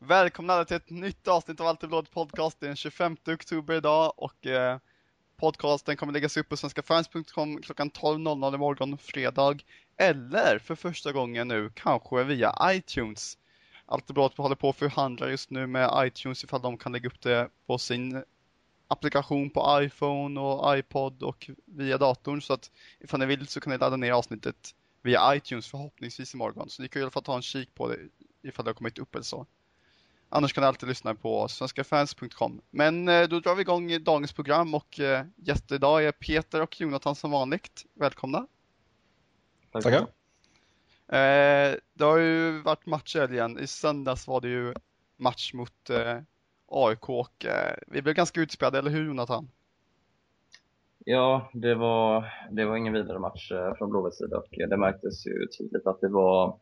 Välkomna alla till ett nytt avsnitt av Alltid Blått Podcast. Det är den 25 oktober idag och eh, podcasten kommer läggas upp på svenskafans.com klockan 12.00 imorgon fredag. Eller för första gången nu kanske via iTunes. Alltid Blått håller på att förhandla just nu med iTunes ifall de kan lägga upp det på sin applikation på iPhone och iPod och via datorn. Så att ifall ni vill så kan ni ladda ner avsnittet via iTunes förhoppningsvis imorgon. Så ni kan i alla fall ta en kik på det ifall det har kommit upp eller så. Annars kan ni alltid lyssna på svenskafans.com. Men eh, då drar vi igång dagens program och eh, gäster idag är Peter och Jonathan som vanligt. Välkomna! Tackar! Eh, det har ju varit match igen. I söndags var det ju match mot AIK och vi blev ganska utspelade, eller hur Jonathan? Ja, det var, det var ingen vidare match från Blåvitts sida och det märktes ju tydligt att det var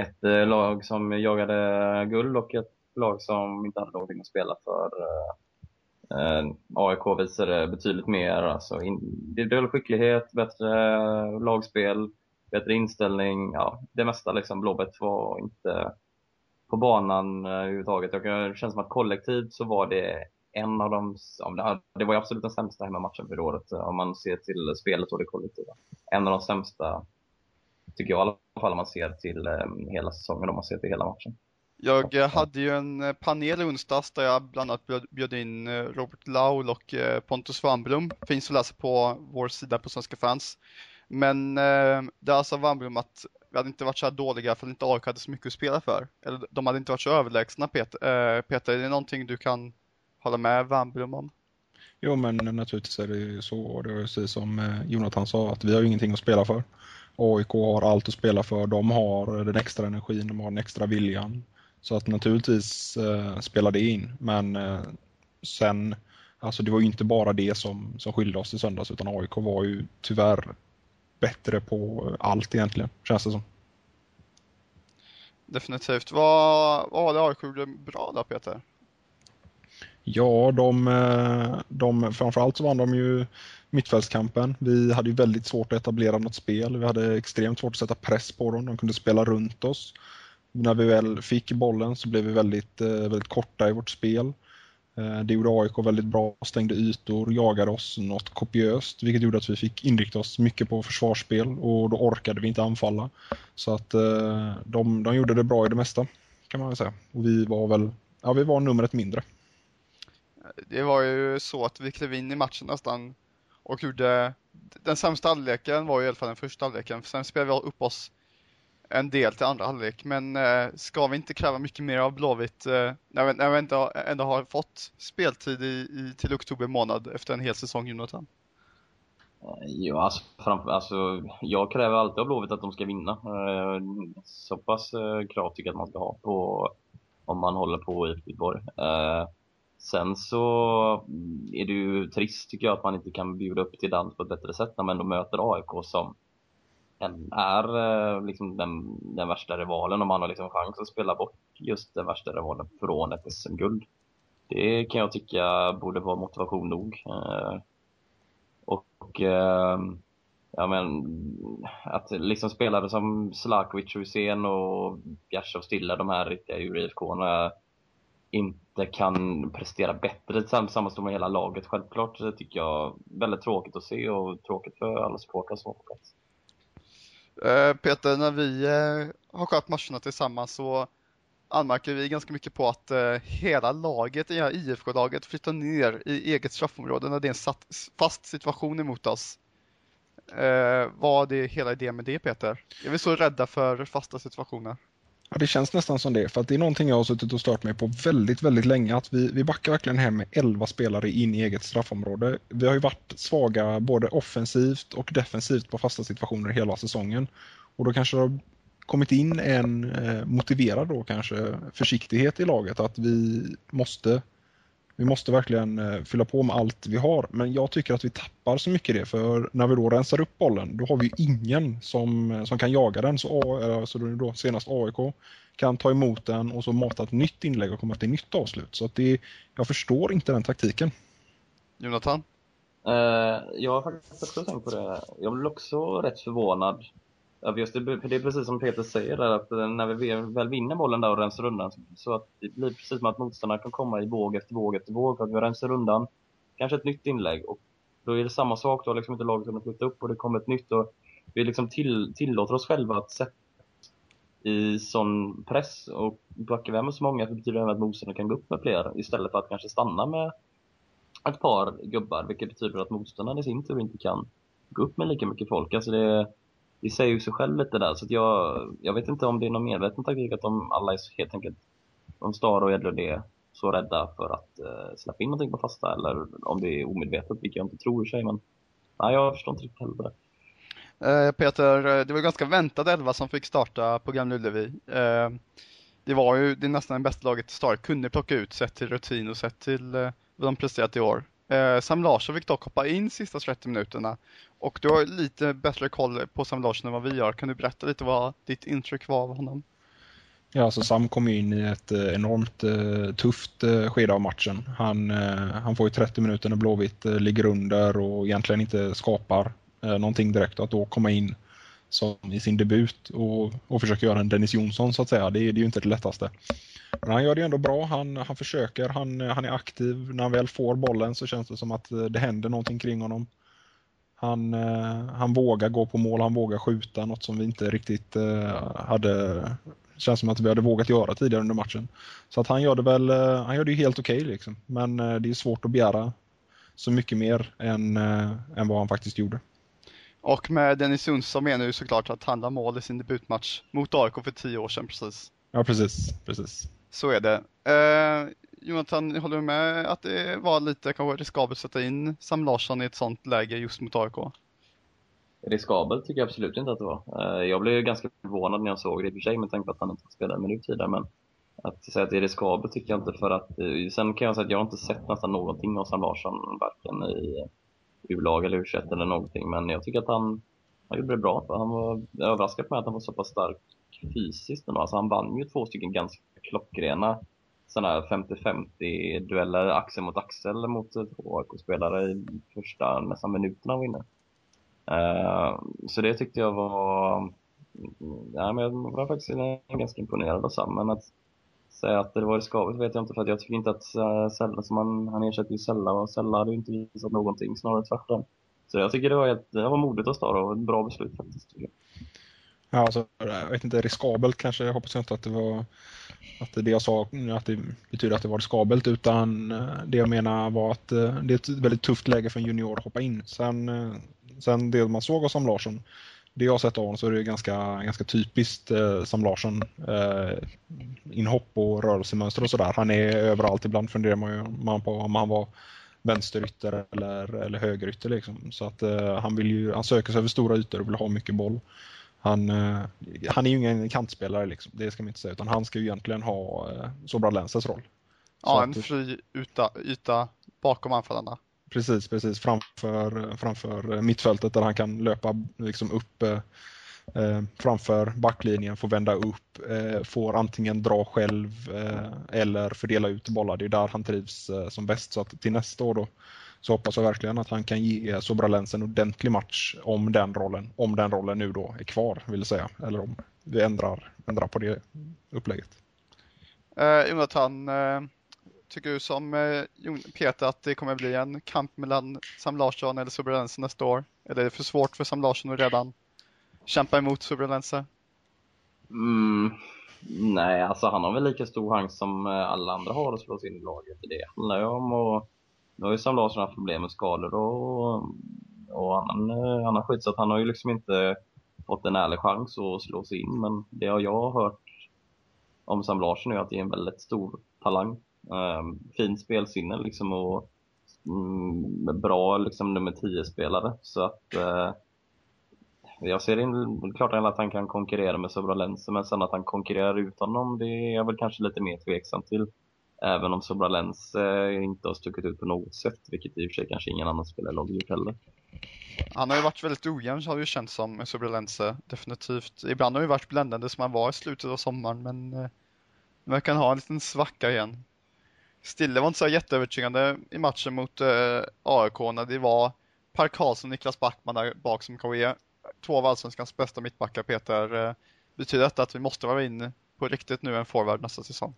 ett eh, lag som jagade guld och ett lag som inte hade någonting att spela för. Eh, eh AIK visade betydligt mer alltså individuell skicklighet, bättre lagspel, bättre inställning, ja, det mesta liksom. Blåbett var inte på banan eh, överhuvudtaget. Det känns som att kollektivt så var det en av de, det var ju absolut den sämsta hemmamatchen för året om man ser till spelet och det kollektiva. En av de sämsta, tycker jag i alla fall om man ser till um, hela säsongen, om man ser till hela matchen. Jag hade ju en eh, panel i onsdags där jag bland annat bjöd in eh, Robert Laul och eh, Pontus Wannblom. Finns att läsa på vår sida på Svenska fans. Men eh, det är alltså Wannblom att vi hade inte varit så här dåliga för att inte AIK hade så mycket att spela för. Eller de hade inte varit så överlägsna Peter. Eh, Peter, är det någonting du kan hålla med Wannblom om? Jo men naturligtvis är det ju så. Det är precis som Jonathan sa att vi har ingenting att spela för. AIK har allt att spela för. De har den extra energin, de har den extra viljan. Så att naturligtvis eh, spelar det in. Men eh, sen, alltså det var ju inte bara det som, som skilde oss i söndags utan AIK var ju tyvärr bättre på allt egentligen, känns det som. Definitivt. Vad, vad var det AIK gjorde bra då Peter? Ja, de, eh, de, framförallt så vann de ju mittfältskampen. Vi hade ju väldigt svårt att etablera något spel. Vi hade extremt svårt att sätta press på dem. De kunde spela runt oss. När vi väl fick bollen så blev vi väldigt, eh, väldigt korta i vårt spel. Eh, det gjorde AIK väldigt bra, stängde ytor, jagade oss något kopiöst vilket gjorde att vi fick inrikta oss mycket på försvarsspel och då orkade vi inte anfalla. Så att eh, de, de gjorde det bra i det mesta kan man väl säga. Och vi var väl, ja vi var numret mindre det var ju så att vi klev in i matchen nästan och gjorde den sämsta halvleken var ju i alla fall den första halvleken. Sen spelade vi upp oss en del till andra halvlek. Men eh, ska vi inte kräva mycket mer av Blåvitt eh, när, vi, när vi ändå, ändå har fått speltid i, i, till oktober månad efter en hel säsong, Jonathan? Jo, alltså, framför, alltså, jag kräver alltid av Blåvitt att de ska vinna. Eh, så pass eh, krav tycker jag att man ska ha på om man håller på i Göteborg. Eh, Sen så mm, är det ju trist tycker jag att man inte kan bjuda upp till dans på ett bättre sätt när man ändå möter AIK som är eh, liksom den, den värsta rivalen och man har liksom chans att spela bort just den värsta rivalen från ett SM-guld. Det kan jag tycka borde vara motivation nog. Eh, och eh, ja men att liksom spelare som Slakovic, Hussein och Bjärsov Stilla, de här riktiga ur IFK inte kan prestera bättre tillsammans med hela laget. Självklart det tycker jag är väldigt tråkigt att se och tråkigt för alla supportrar som var på plats. Eh, Peter, när vi eh, har skött matcherna tillsammans så anmärker vi ganska mycket på att eh, hela laget, hela IFK-laget, flyttar ner i eget straffområde när det är en fast situation emot oss. vad är hela idén med det Peter? Är vi så rädda för fasta situationer? Ja, det känns nästan som det, för att det är någonting jag har suttit och stört mig på väldigt, väldigt länge. Att vi, vi backar verkligen hem med 11 spelare in i eget straffområde. Vi har ju varit svaga både offensivt och defensivt på fasta situationer hela säsongen. Och då kanske det har kommit in en eh, motiverad då kanske försiktighet i laget att vi måste vi måste verkligen eh, fylla på med allt vi har, men jag tycker att vi tappar så mycket det, för när vi då rensar upp bollen, då har vi ingen som, eh, som kan jaga den. Så, eh, så då senast AIK kan ta emot den och så mata ett nytt inlägg och komma till nytt avslut. Så att det, jag förstår inte den taktiken. Jonathan? Uh, jag har faktiskt också tänkt på det. Jag blev också rätt förvånad Ja, just det, för det är precis som Peter säger där, att när vi väl vinner bollen där och rensar undan så att det blir precis som att motståndarna kan komma i våg efter våg efter våg för att vi rensar undan kanske ett nytt inlägg och då är det samma sak, då har liksom inte laget kunnat flytta upp och det kommer ett nytt och vi liksom till, tillåter oss själva att sätta i sån press och backar vi med så många så betyder det att motståndaren kan gå upp med fler istället för att kanske stanna med ett par gubbar vilket betyder att motståndaren i sin tur inte kan gå upp med lika mycket folk. Alltså det, det säger ju sig själv lite där så att jag, jag vet inte om det är någon medveten taktik att de alla är så helt enkelt om Star och Edlund är så rädda för att eh, släppa in någonting på fasta eller om det är omedvetet, vilket jag inte tror i sig men nej, jag förstår inte riktigt heller det. Eh, Peter, eh, det var ganska väntad elva som fick starta på Gamla Ullevi. Eh, det var ju det nästan det bästa laget Star kunde plocka ut sett till rutin och sett till eh, vad de presterat i år. Eh, Sam Larsson fick dock hoppa in sista 30 minuterna och du har lite bättre koll på Sam Larsson än vad vi har. Kan du berätta lite vad ditt intryck var av honom? Ja, alltså Sam kom in i ett eh, enormt eh, tufft skede av matchen. Han, han får ju 30 minuter när Blåvitt ligger under och egentligen inte skapar eh, någonting direkt. Att då komma in som i sin debut och, och försöka göra en Dennis Jonsson så att säga. Det, det är ju inte det lättaste. Men han gör det ändå bra. Han, han försöker, han, han är aktiv. När han väl får bollen så känns det som att eh, det händer någonting kring honom. Han, eh, han vågar gå på mål, han vågar skjuta, något som vi inte riktigt eh, hade känns som att vi hade vågat göra tidigare under matchen. Så att han gör det väl, han gör det helt okej okay, liksom. Men det är svårt att begära så mycket mer än, än vad han faktiskt gjorde. Och med Dennis Sundström menar ju såklart att han la mål i sin debutmatch mot AIK för tio år sedan precis. Ja, precis. precis. Så är det. Eh, Jonathan, håller du med att det var lite kanske riskabelt att sätta in Sam Larsson i ett sånt läge just mot AIK? Riskabelt tycker jag absolut inte att det var. Eh, jag blev ganska förvånad när jag såg det i och för sig med tanke på att han inte spelade en minut tidigare. Men att säga att det är riskabelt tycker jag inte för att eh, sen kan jag säga att jag har inte sett nästan någonting av Sam Larsson varken i eh, U-lag eller U21 eller någonting. Men jag tycker att han, han gjorde det bra. För han var överraskad med att han var så pass stark fysiskt. Alltså han vann ju två stycken ganska klockrena sådana här 50-50 dueller axel mot axel mot två AIK-spelare i första nästan minuterna av inne. Uh, eh, så det tyckte jag var, ja, men jag var faktiskt ganska imponerad av Sam. Men att säga att det var riskabelt vet jag inte för att jag tycker inte att eh, Sella, som han, han ersätter ju Sella och Sella hade ju inte visat någonting, snarare tvärtom. Så jag tycker det var, helt, det var modigt av Star och ett bra beslut faktiskt. Jag. Ja, alltså, jag vet inte, riskabelt kanske, jag hoppas inte att det var att det jag sa att det betyder att det var riskabelt utan eh, det jag menar var att eh, det är ett väldigt tufft läge för en junior att hoppa in. Sen, eh, sen det man såg av Sam Larsson det jag har sett av honom så är det ganska, ganska typiskt eh, Sam Larsson. Eh, inhopp och rörelsemönster och sådär. Han är överallt. Ibland funderar man, ju, man på om han var vänsterytter eller, eller högerytter. Liksom. Så att eh, han, vill ju, han söker sig över stora ytor och vill ha mycket boll. Han, eh, han är ju ingen kantspelare, liksom. det ska man inte säga, utan han ska ju egentligen ha eh, Sobra Lensers roll. Ja, en fri yta, yta bakom anfallarna. Precis, precis framför, framför mittfältet där han kan löpa liksom upp eh, eh, framför backlinjen, få vända upp, eh, får antingen dra själv eh, eller fördela ut bollar. Det är där han trivs som bäst. Så att till nästa år då så hoppas jag verkligen att han kan ge Sobralens en ordentlig match om den rollen. Om den rollen nu då är kvar vill säga. Eller om vi ändrar, ändrar på det upplägget. Eh, Jonathan, eh, tycker du som eh, Peter att det kommer bli en kamp mellan Sam Larsson eller Sobralense nästa år? Eller är det för svårt för Sam Larsson att redan kämpa emot Sobralense? Mm, nej, alltså han har väl lika stor chans som eh, alla andra har att slå sig in i laget. Det handlar ju om och nu har ju Sam Larsson haft problem med skador och, och annan, annan eh, skit så att han har ju liksom inte fått en ärlig chans att slå sig in. Men det har jag hört om Sam Larsson är att det är en väldigt stor talang Um, fint spelsinne liksom och mm, bra liksom nummer 10-spelare. Så att uh, jag ser in, klart att han kan konkurrera med Sobralense men sen att han konkurrerar ut honom det är jag väl kanske lite mer tveksam till. Även om Sobralense inte har stuckit ut på något sätt, vilket i och för sig kanske ingen annan spelare har gjort heller. Han har ju varit väldigt ojämn har det ju känts som med Sobralense, definitivt. Ibland har det varit bländande som han var i slutet av sommaren men nu verkar han ha en liten svacka igen. Stille var inte så jätteövertygande i matchen mot eh, AIK när det var Per Karlsson och Niklas Backman där bak som kanske är två av allsvenskans bästa mittbackar Peter. Eh, betyder detta att vi måste vara inne på riktigt nu en forward nästa säsong?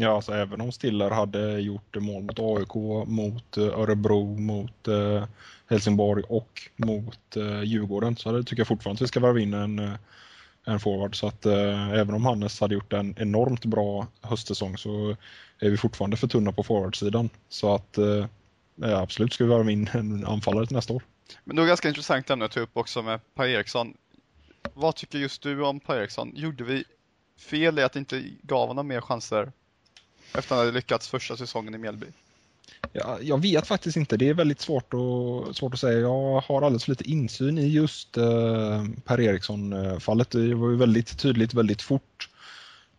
Ja, alltså även om Stiller hade gjort mål mot AIK, mot eh, Örebro, mot eh, Helsingborg och mot eh, Djurgården så det tycker jag fortfarande att vi ska värva in en, en forward. Så att även om Hannes hade gjort en enormt bra höstsäsong så är vi fortfarande för tunna på forwardsidan. Så att absolut ska vi värva in en anfallare till nästa år. Men det är ganska intressant ämne att ta upp också med Per Eriksson. Vad tycker just du om Per Eriksson? Gjorde vi fel i att inte gav honom mer chanser efter att han hade lyckats första säsongen i Mjällby? Ja, jag vet faktiskt inte. Det är väldigt svårt att, svårt att säga. Jag har alldeles för lite insyn i just eh, Per Eriksson-fallet. Det var ju väldigt tydligt väldigt fort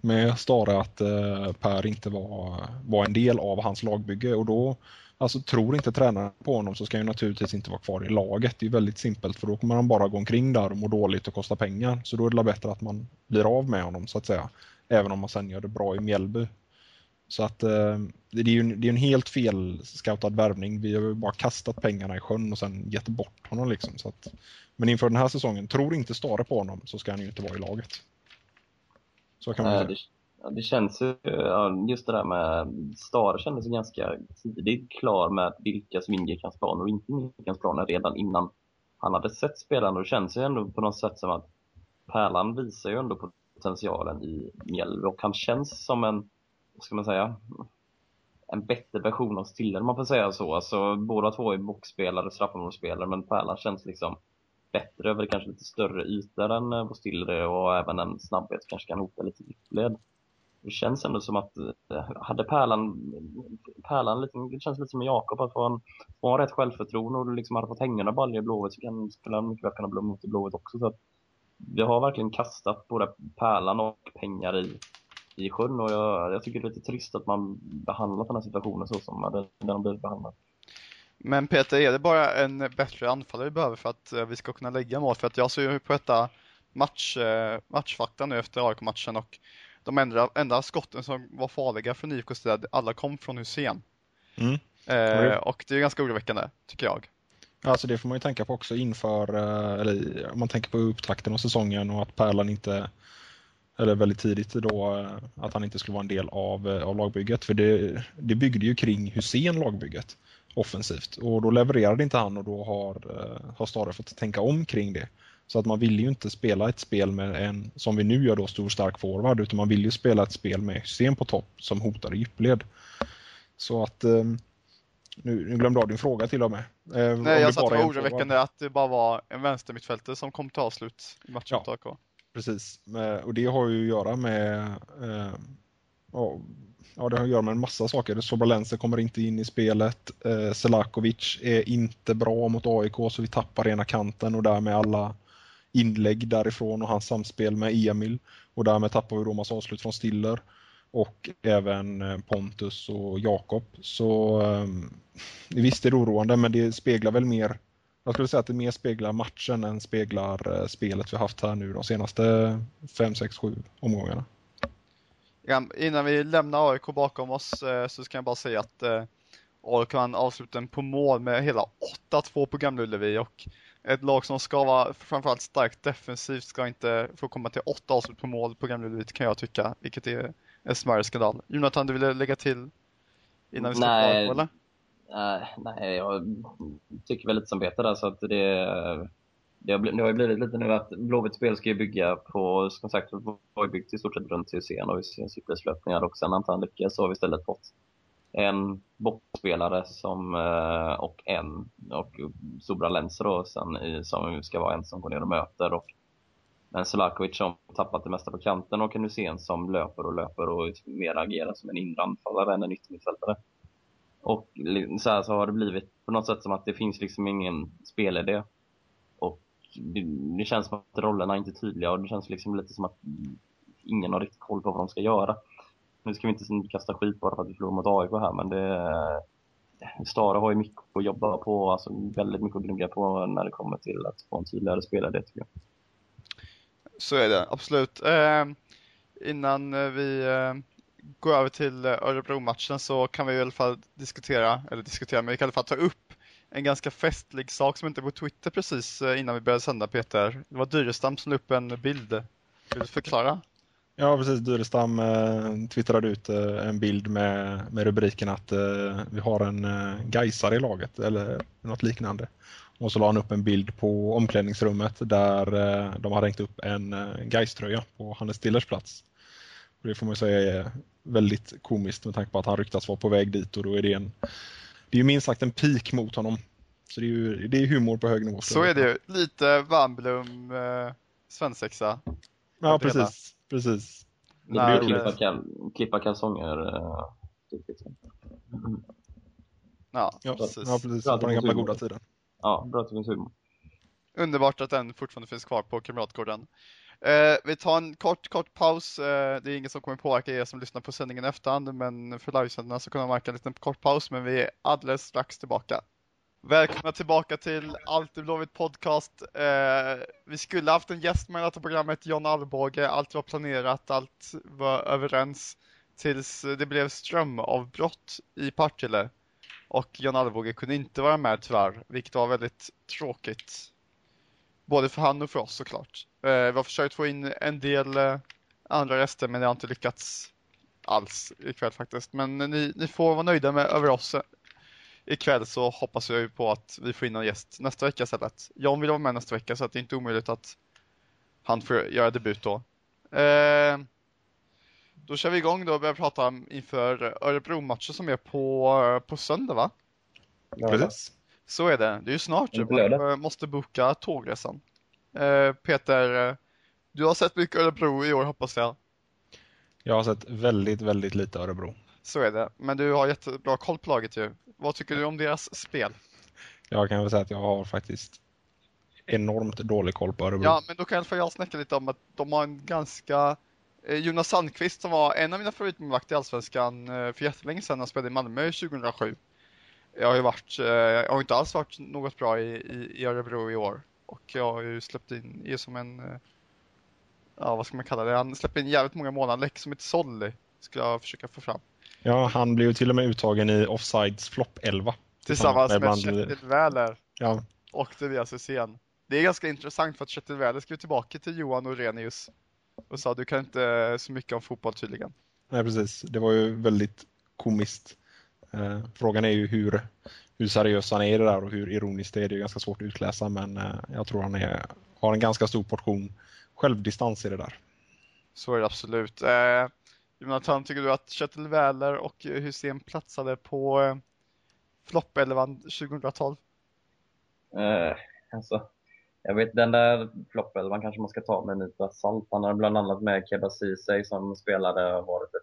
med Stara att eh, Per inte var, var en del av hans lagbygge och då Alltså tror inte tränaren på honom så ska han naturligtvis inte vara kvar i laget. Det är väldigt simpelt för då kommer han bara gå omkring där och må dåligt och kosta pengar. Så då är det bättre att man blir av med honom så att säga. Även om man sen gör det bra i Mjällby. Så att eh, det är ju en, det är en helt fel scoutad värvning. Vi har ju bara kastat pengarna i sjön och sen gett bort honom liksom. Så att, men inför den här säsongen, tror inte Stare på honom så ska han ju inte vara i laget. Så kan man säga. Det, det känns ju, just det där med Stare kändes ganska tidigt klar med vilka som ingick hans plan och inte ingick hans planer redan innan han hade sett spelarna. Och det känns ju ändå på något sätt som att Pärlan visar ju ändå potentialen i Mjällby och han känns som en vad ska man säga, en bättre version av Stiller, man får säga så. Alltså, båda två är boxspelare, straffområdesspelare, men Pärlan känns liksom bättre över kanske lite större ytor än eh, vad Stiller är och även en snabbhet kanske kan hota lite djupled. Det känns ändå som att eh, hade Pärlan, Pärlan lite, det känns lite som Jakob, att få en, få en rätt självförtroende och liksom hade fått hänga några baljor i Blåvitt så kan, skulle han mycket väl kunna blomma ut i Blåvitt också. Så att vi har verkligen kastat både Pärlan och pengar i i sjön och jag, jag tycker det är lite trist att man behandlar den här situationen så som den har blivit behandlad. Men Peter, är det bara en bättre anfallare vi behöver för att eh, vi ska kunna lägga mål? För att jag ser ju på detta match, eh, matchfakta nu efter AIK-matchen och de enda, enda skotten som var farliga för IFK Sted, alla kom från Hussein. Mm. Eh, och det är ganska oroväckande, tycker jag. Alltså det får man ju tänka på också inför, eh, eller om man tänker på upptakten av säsongen och att Pärlan inte eller väldigt tidigt då, eh, att han inte skulle vara en del av, eh, av lagbygget. För det, det byggde ju kring Hussein lagbygget offensivt och då levererade inte han och då har, eh, har Stare fått tänka om kring det. Så att man vill ju inte spela ett spel med en, som vi nu gör då, stor stark forward, utan man vill ju spela ett spel med Hussein på topp som hotar i djupled. Så att nu, nu glömde jag din fråga till och med. Nej, jag sa att det var oroväckande att det bara var en vänstermittfältare som kom till avslut i matchen ja. mot AK. Precis, eh, och det har ju att göra med eh, ja, det har att göra med en massa saker. Sobalense kommer inte in i spelet. Eh, Selakovic är inte bra mot AIK så vi tappar ena kanten och därmed alla inlägg därifrån och hans samspel med Emil. Och därmed tappar vi då massa avslut från Stiller och även eh, Pontus och Jakob. Så eh, visst är det oroande men det speglar väl mer jag skulle säga att det mer speglar matchen än speglar eh, spelet vi haft här nu de senaste 5, 6, 7 omgångarna. Ja, innan vi lämnar AIK bakom oss eh, så ska jag bara säga att eh, AIK kan avsluta på mål med hela 8-2 på Gamla Ullevi och ett lag som ska vara framförallt starkt defensivt ska inte få komma till 8 avslut på mål på Gamla Ullevi kan jag tycka, vilket är en smärre skandal. Jonathan, du ville lägga till innan vi släpper AIK eller? Uh, nej, jag tycker väl lite som Peter där, så att det, det, har, det har ju blivit lite nu att Blåvitts spel ska ju bygga på, som sagt, var ju byggt i stort sett runt Hysén och Hyséns cykelslöpningar och sen antar han lyckas så har vi istället fått en boxspelare som, eh, och en, och Sobra Lenser då, sen, i, som ska vara en som går ner och möter och men Selakovic som tappat det mesta på kanten och en Hysén som löper och löper och mer agerar som en inre anfallare än en yttermittfältare. Och så, här, så har det blivit på något sätt som att det finns liksom ingen spelidé. Och det, det känns som att rollerna är inte är tydliga och det känns liksom lite som att ingen har riktigt koll på vad de ska göra. Nu ska vi inte kasta skit bara för att vi förlorar mot AIK här, men det... Stara har ju mycket att jobba på, alltså väldigt mycket att gnugga på när det kommer till att få en tydligare spelare, tycker jag. Så är det, absolut. Eh, innan eh, vi eh, gå över till eh, Örebro-matchen så kan vi i alla fall diskutera, eller diskutera, men vi kan i alla fall ta upp en ganska festlig sak som inte på Twitter precis eh, innan vi började sända Peter. Det var Dyrestam som la upp en bild. Vill du förklara? Ja, precis. Dyrestam eh, twittrade ut eh, en bild med, med rubriken att eh, vi har en eh, Gaisare i laget eller något liknande. Och så la han upp en bild på omklädningsrummet där eh, de har hängt upp en eh, Gais-tröja på Hannes Stillers plats. Och det får man säga är väldigt komiskt med tanke på att han ryktas vara på väg dit och då är det en det är ju minst sagt en pik mot honom. Så det är ju det är humor på hög nivå. Så är det ju. Lite Wernbloom eh, svensexa. Ja, precis. precis. Det blir När, klippa, kal klippa kalsonger. eh. Ja, Ja, precis. ja, precis. Bra På den gamla goda tiden. Ja, bra att det finns humor. Underbart att den fortfarande finns kvar på Kamratgården. Eh, vi tar en kort, kort paus. Eh, det är ingen som kommer påverka er som lyssnar på sändningen i efterhand, men för livesändarna så kan man märka en liten kort paus, men vi är alldeles strax tillbaka. Välkomna tillbaka till Alltid Blåvitt Podcast. Eh, vi skulle haft en gäst med i detta programmet, John Alvbåge. Allt var planerat, allt var överens tills det blev strömavbrott i Partille. Och John Alvbåge kunde inte vara med tyvärr, vilket var väldigt tråkigt. Både för han och för oss såklart. Eh, vi har försökt få in en del eh, andra röster men det har inte lyckats alls ikväll faktiskt. Men ni, ni får vara nöjda med över oss. Ikväll så hoppas jag ju på att vi får in en gäst nästa vecka istället. John vill vara med nästa vecka så att det är inte omöjligt att han får göra debut då. Eh, då kör vi igång då och börjar prata inför Örebro-matchen som är på, på söndag va? Precis. Så är det. Det är ju snart. Man eh, måste boka tågresan. Eh, Peter, eh, du har sett mycket Örebro i år hoppas jag. Jag har sett väldigt, väldigt lite Örebro. Så är det. Men du har jättebra koll på laget ju. Vad tycker du om deras spel? Jag kan väl säga att jag har faktiskt enormt dålig koll på Örebro. Ja, men då kan i alla fall jag snacka lite om att de har en ganska... Eh, Jonas Sandqvist som var en av mina favoritmålvakter i Allsvenskan för jättelänge sedan. Han spelade i Malmö 2007. Jag har ju varit, jag har inte alls varit något bra i, i, i Örebro i år. Och jag har ju släppt in, är som en, eh, ja vad ska man kalla det, han släpper in jävligt många läcker som ett solly, skulle jag försöka få fram. Ja, han blev ju till och med uttagen i Offsides flopp 11. Tillsammans med bland- Kjetil Wähler Ja, och Tobias Hysén. Det är ganska intressant för att Kjetil Wähler skrev tillbaka till Johan Orenius och sa du kan inte så mycket om fotboll tydligen. nej, precis. Det var ju väldigt komiskt. Eh, frågan är ju hur, hur seriös han är i det där och hur ironiskt det är. Det är ganska svårt att utläsa men eh, jag tror han är, har en ganska stor portion självdistans i det där. Så är det absolut. Eh, Jonathan, tycker du att Kjetil Wähler och Hysén platsade på eh, floppelvan 2012? Eh, alltså, jag vet den där floppelvan kanske man ska ta med en nypa salt. Han har bland annat med Keba Ceesay som spelade, var det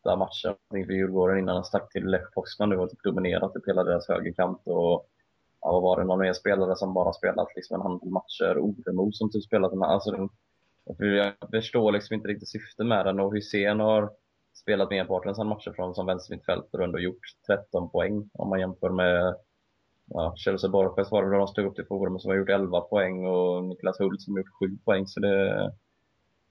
åtta matcher för Djurgården innan han stack till Lech Poznan nu och typ dominerat typ hela deras högerkant och ja, vad var det, någon mer spelare som bara spelat liksom en handfull matcher, Oremo som typ spelat en, alltså den, jag förstår liksom inte riktigt syftet med den och Hysén har spelat merparten av sina matcher från som vänstermittfältare och ändå gjort 13 poäng om man jämför med ja, Chelsea Borges var det de stod upp till forum som har gjort 11 poäng och Niklas Hult som har gjort 7 poäng så det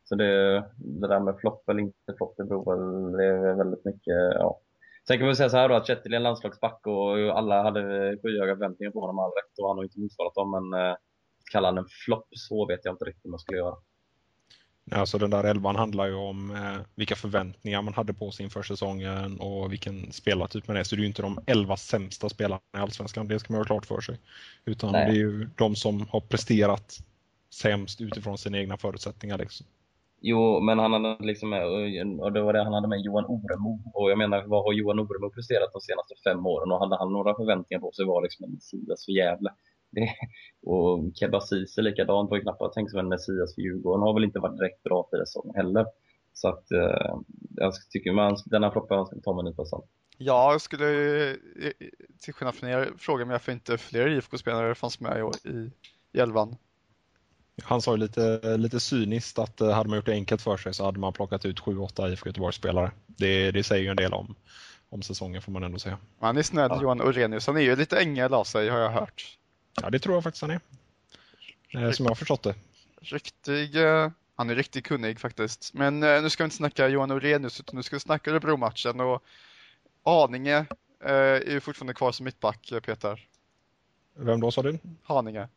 så det, det där med flopp eller inte flopp det beror väl det är väldigt mycket ja. Sen kan man säga så här då att Kjetil är en landslagsback och alla hade skyhöga förväntningar på honom all rätt och han har inte motsvarat dem men eh, kalla han en flopp så vet jag inte riktigt om jag skulle göra. Alltså den där elvan handlar ju om eh, vilka förväntningar man hade på sig inför säsongen och vilken spelartyp man är. Så det är ju inte de elva sämsta spelarna i Allsvenskan, det ska man ha klart för sig. Utan Nej. det är ju de som har presterat sämst utifrån sina egna förutsättningar. Liksom. Jo, men han hade liksom med, och det var det han hade med Johan Oremo. Och jag menar, vad har Johan Oremo presterat de senaste fem åren? Och hade han några förväntningar på sig var liksom en Messias för Gävle. Det, och Kebba Ceesay likadant, var ju knappt tänkt som en Messias för Djurgården. Har väl inte varit direkt bra för säsongen heller. Så att eh, jag tycker man, den här proppen ska ta med en nypa salt. Ja, jag skulle eh, till skillnad från er fråga mig varför inte fler IFK-spelare fanns med i, i elvan. Han sa ju lite, lite cyniskt att eh, hade man gjort det enkelt för sig så hade man plockat ut 7-8 IFK Göteborgs-spelare. Det, det säger ju en del om, om säsongen får man ändå säga. Han är snäll, Ja. Johan Orenius. Han är ju lite ängel av sig, har jag hört. Ja, det tror jag faktiskt han är. Eh, Som jag har förstått det. Riktig, eh, han är riktigt kunnig faktiskt. Men nu ska vi inte snacka Johan Orenius, utan nu ska vi snacka Örebro-matchen och Aninge eh, är ju fortfarande kvar som mittback, Peter. Vem då sa du? Haninge.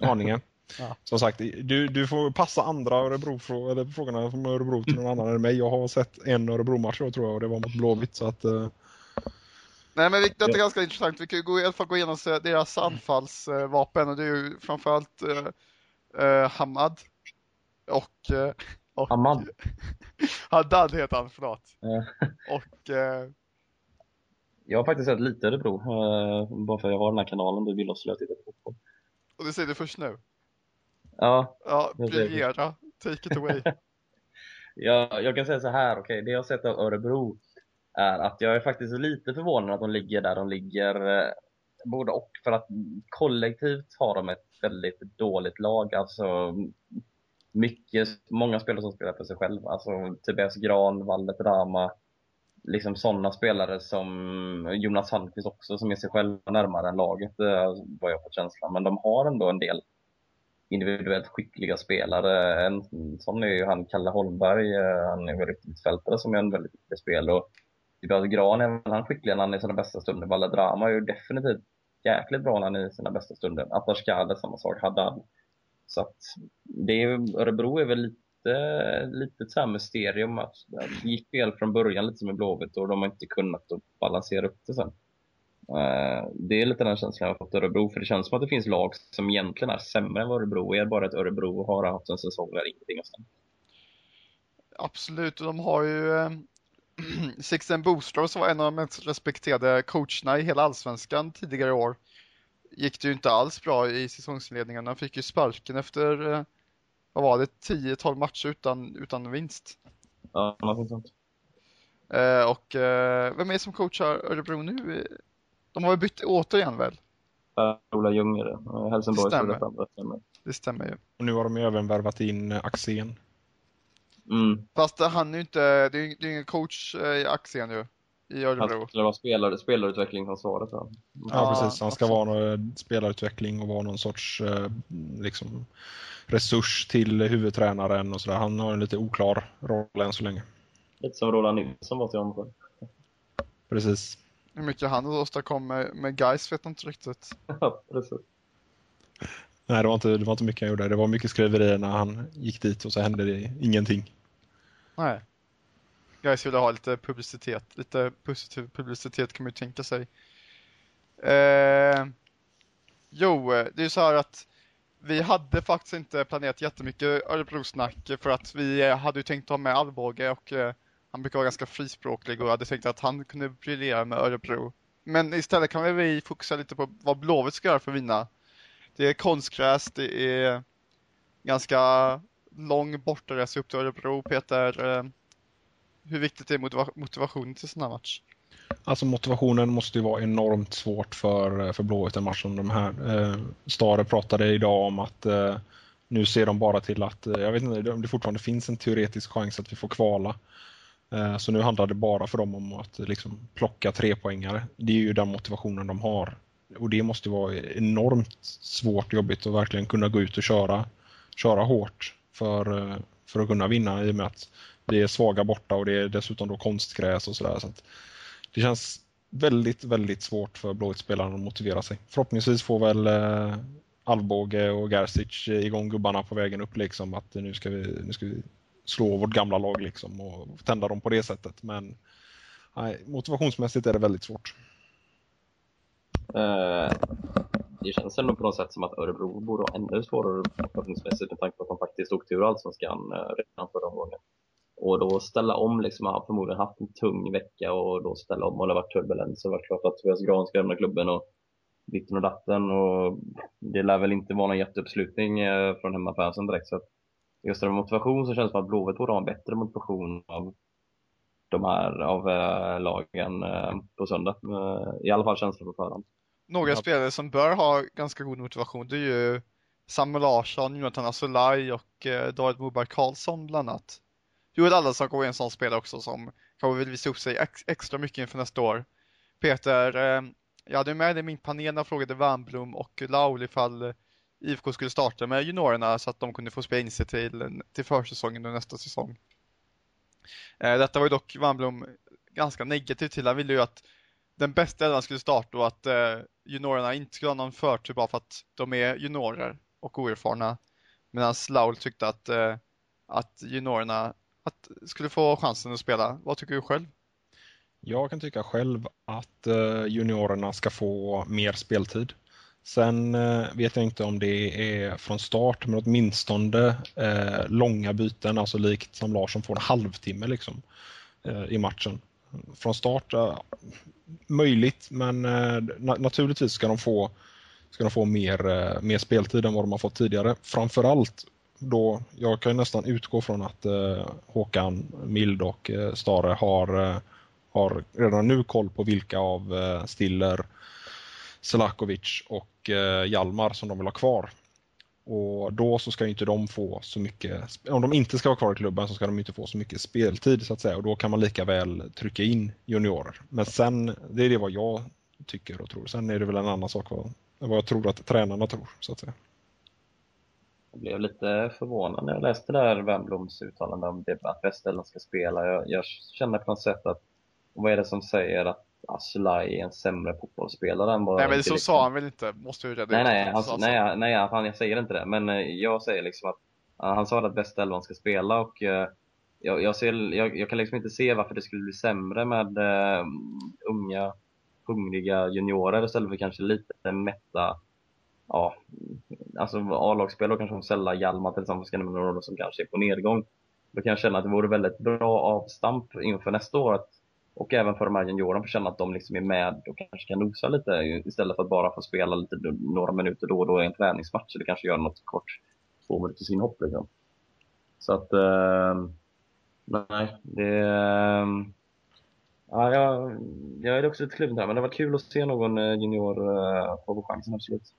Haninge. Ja. Som sagt, du, du får passa andra Örebro, eller frågorna från Örebro till någon annan än mig. Jag har sett en Örebro-match tror jag och det var mot Blåvitt. Så att, eh, Nej men det är ganska intressant. Vi kan ju gå, i alla fall gå igenom deras anfallsvapen och det är ju framförallt eh, eh, Hamad och, eh, och Hamad. Haddad heter han, förlåt. Och eh, Jag har faktiskt sett lite Örebro, bara för jag har den här kanalen du vill oss att titta på fotboll. Och du säger det först nu? Ja, Ja, briljera. Take it away. jag, jag kan säga så här, okej, det jag har sett av Örebro är att jag är faktiskt lite förvånad att de ligger där de ligger. eh, Både och, för att kollektivt har de ett väldigt dåligt lag. Alltså, mycket, många spelare som spelar för sig själv. Alltså Tobias Gran, Wallet Rama, liksom sådana spelare som Jonas Hallqvist också, som är sig själva närmare än laget, eh, vad jag fått känslan. Men de har ändå en del individuellt skickliga spelare. En sån är ju han Kalle Holmberg, eh, han är väl mittfältare som är en väldigt viktig spel. Och Gran är väl han skicklig när han är i sina bästa stunder. Valadrama är ju definitivt jäkligt bra när han är i sina bästa stunder. Atashkade samma sak, Haddad. Så att det är, Örebro är väl lite, lite så här mysterium. Att det gick fel från början lite som i Blåvitt och de har inte kunnat balansera upp det sen. Eh, Det är lite den känslan jag har fått Örebro, för det känns som att det finns lag som egentligen är sämre än vad Örebro är, bara att Örebro har haft en säsong där ingenting har stämt. Absolut, och de har ju eh, Sixten Boström som var en av de mest respekterade coacherna i hela allsvenskan tidigare i år. Gick det ju inte alls bra i säsongsinledningen. Han fick ju sparken efter, eh, vad var det, 10-12 matcher utan, utan vinst. Ja, någonting sånt. Och vem är det som coachar Örebro nu? De har väl bytt återigen väl? Per-Ola Ljung är det. Eh, Helsingborg Stämmer. det stämmer. Det stämmer ju. och nu har de ju även värvat in eh, Axén. Mm. Fast han är ju inte, det är ju det ingen coach eh, i Axén ju. I Örebro. Han skulle vara spelare, spelarutvecklingsansvaret. Ja. Ja, Ja, precis. Han ska vara någon spelarutveckling och vara någon sorts liksom, resurs till huvudtränaren och sådär. Han har en lite oklar roll än så länge. Lite som Roland Nilsson var till honom. Precis. Hur mycket han åstadkom med, med guys vet jag inte riktigt. Ja, precis. Nej, det var, inte, det var inte mycket han gjorde. Det var mycket skriverier när han gick dit och så hände det ingenting. Nej. Guys ville ha lite publicitet, lite positiv publicitet kan man ju tänka sig. Eh, jo, det är ju så här att vi hade faktiskt inte planerat jättemycket Örebro-snack för att vi hade ju tänkt ha med Alvbåge och eh, han brukar vara ganska frispråklig och jag hade tänkt att han kunde briljera med Örebro. Men istället kan vi fokusera lite på vad Blåvitt ska göra för att vinna. Det är konstgräs, det är ganska lång bortaresa upp till Örebro. Peter, eh, hur viktigt är motiva- motivationen till sån här match? Alltså motivationen måste ju vara enormt svårt för, för Blåvitt en match som de här. Eh, Stare pratade idag om att eh, nu ser de bara till att, eh, jag vet inte om det fortfarande finns en teoretisk chans att vi får kvala. Eh, så nu handlar det bara för dem om att eh, liksom, plocka tre poängare. Det är ju den motivationen de har. Och det måste vara enormt svårt och jobbigt att verkligen kunna gå ut och köra, köra hårt för, eh, för att kunna vinna i och med att det är svaga borta och det är dessutom då konstgräs och sådär. Så det känns väldigt, väldigt svårt för Blåvitt-spelarna att motivera sig. Förhoppningsvis får väl Alvbåge och Gerzic igång gubbarna på vägen upp liksom att nu ska vi, nu ska vi slå vårt gamla lag liksom och tända dem på det sättet. Men nej, motivationsmässigt är det väldigt svårt. Eh, det känns ändå på något sätt som att Örebro borde ha ännu svårare motivationsmässigt med tanke på att de faktiskt åkte ur Allsvenskan eh, redan förra gången. Och då ställa om, liksom, har förmodligen haft en tung vecka och då ställa om och det har varit turbulens och det har varit klart att Tobias Gran ska lämna klubben och ditten och datten och det lär väl inte vara någon jätteuppslutning eh, från hemmafansen direkt så att just det med motivation så känns det som att Blåvitt borde ha en bättre motivation av de här av eh, lagen eh, på söndag. Eh, I alla fall känslan på förhand. Några Ja. spelare som bör ha ganska god motivation det är ju Samuel Larsson, Jonathan Asolaj och eh, David Moberg Karlsson bland annat. Joel Allansson är en sån spelare också som kanske vill visa upp sig ex extra mycket inför nästa år. Peter, eh, jag hade med i min panel när jag frågade Wernbloom och Laul ifall eh, IFK skulle starta med juniorerna så att de kunde få spela in sig till, till försäsongen och nästa säsong. Eh, detta var ju dock Wannblom ganska negativ till. Han ville ju att den bästa elvan skulle starta och att eh, juniorerna inte skulle ha någon förtur bara för att de är juniorer och oerfarna. Medan Laul tyckte att, eh, att juniorerna att, skulle få chansen att spela. Vad tycker du själv? Jag kan tycka själv att eh, juniorerna ska få mer speltid. Sen eh, vet jag inte om det är från start, men åtminstone eh, långa byten, alltså likt som Larsson får en halvtimme liksom, eh, i matchen. Från start, eh, möjligt, men eh, na naturligtvis ska de få, ska de få mer, eh, mer speltid än vad de har fått tidigare. Framförallt då, jag kan nästan utgå från att eh, Håkan Mild och eh, Stare har, eh, har redan nu koll på vilka av Stiller, Selakovic och eh, Jalmar som de vill ha kvar. Och då så ska inte de få så mycket, om de inte ska vara kvar i klubben så ska de inte få så mycket speltid så att säga och då kan man lika väl trycka in juniorer. Men sen, det är det vad jag tycker och tror. Sen är det väl en annan sak vad, vad jag tror att tränarna tror så att säga. Jag blev lite förvånad när jag läste det där Wernbloms uttalande om det, att Västerland ska spela. Jag, jag känner på något sätt att, vad är det som säger att Asulaj är en sämre fotbollsspelare än vad Nej men så sa han väl inte, måste ju reda nej, nej, han, nej, nej, fan, jag säger inte det. Men eh, jag säger liksom att han sa att bästa elvan ska spela och uh, jag, jag, ser, jag, jag, kan liksom inte se varför det skulle bli sämre med uh, unga, hungriga juniorer istället för kanske lite mätta, ja, alltså A-lagsspelare kanske Sella, Hjalmar till exempel, ska nämna som kanske är på nedgång. Då kan jag känna att det vore väldigt bra avstamp inför nästa år att och även för de här juniorerna får känna att de liksom är med och kanske kan nosa lite istället för att bara få spela lite några minuter då och då i en träningsmatch. eller kanske göra något kort två minuters inhopp liksom. Så att, eh, nej, det... Eh, ja, jag, jag är också lite kluven här, men det var kul att se någon eh, junior eh, få chansen absolut.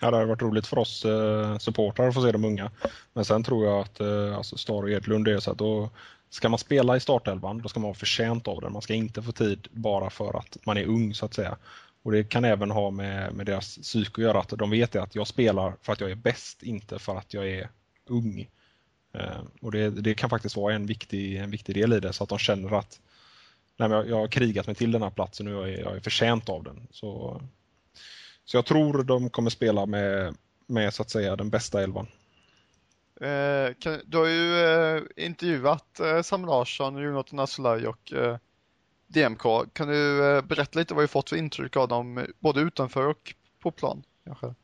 Ja, det har varit roligt för oss eh, supportrar att få se de unga. Men sen tror jag att eh, alltså Star och Edlund är så att då Ska man spela i startelvan, då ska man vara förtjänt av den. Man ska inte få tid bara för att man är ung så att säga. Och Det kan även ha med, med deras psyke att göra, att de vet att jag spelar för att jag är bäst, inte för att jag är ung. Eh, och det, det, kan faktiskt vara en viktig, en viktig del i det, så att de känner att nej, jag, jag har krigat mig till den här platsen och jag är, jag är förtjänt av den. Så, så jag tror de kommer spela med, med så att säga den bästa elvan. Eh, kan, du har ju eh, intervjuat eh, Sam Larsson, Jonathan Asolaj och eh, DMK. Kan du eh, berätta lite vad du fått för intryck av dem, både utanför och på plan? Kanske?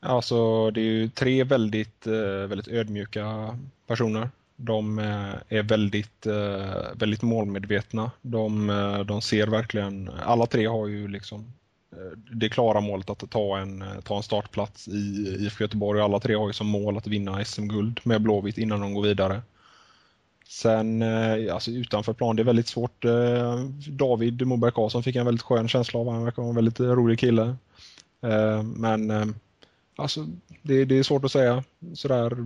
Alltså, det är ju tre väldigt, eh, väldigt ödmjuka personer. De eh, är väldigt, eh, väldigt målmedvetna. De, eh, de ser verkligen, alla tre har ju liksom Eh, det klara målet att ta en, eh, ta en startplats i IFK Göteborg. Alla tre har ju som mål att vinna SM-guld med Blåvitt innan de går vidare. Sen eh, alltså utanför plan, det är väldigt svårt. David Moberg Karlsson fick en väldigt skön känsla av. Han verkar vara en väldigt rolig kille. Men alltså, det, det är svårt att säga. Sådär,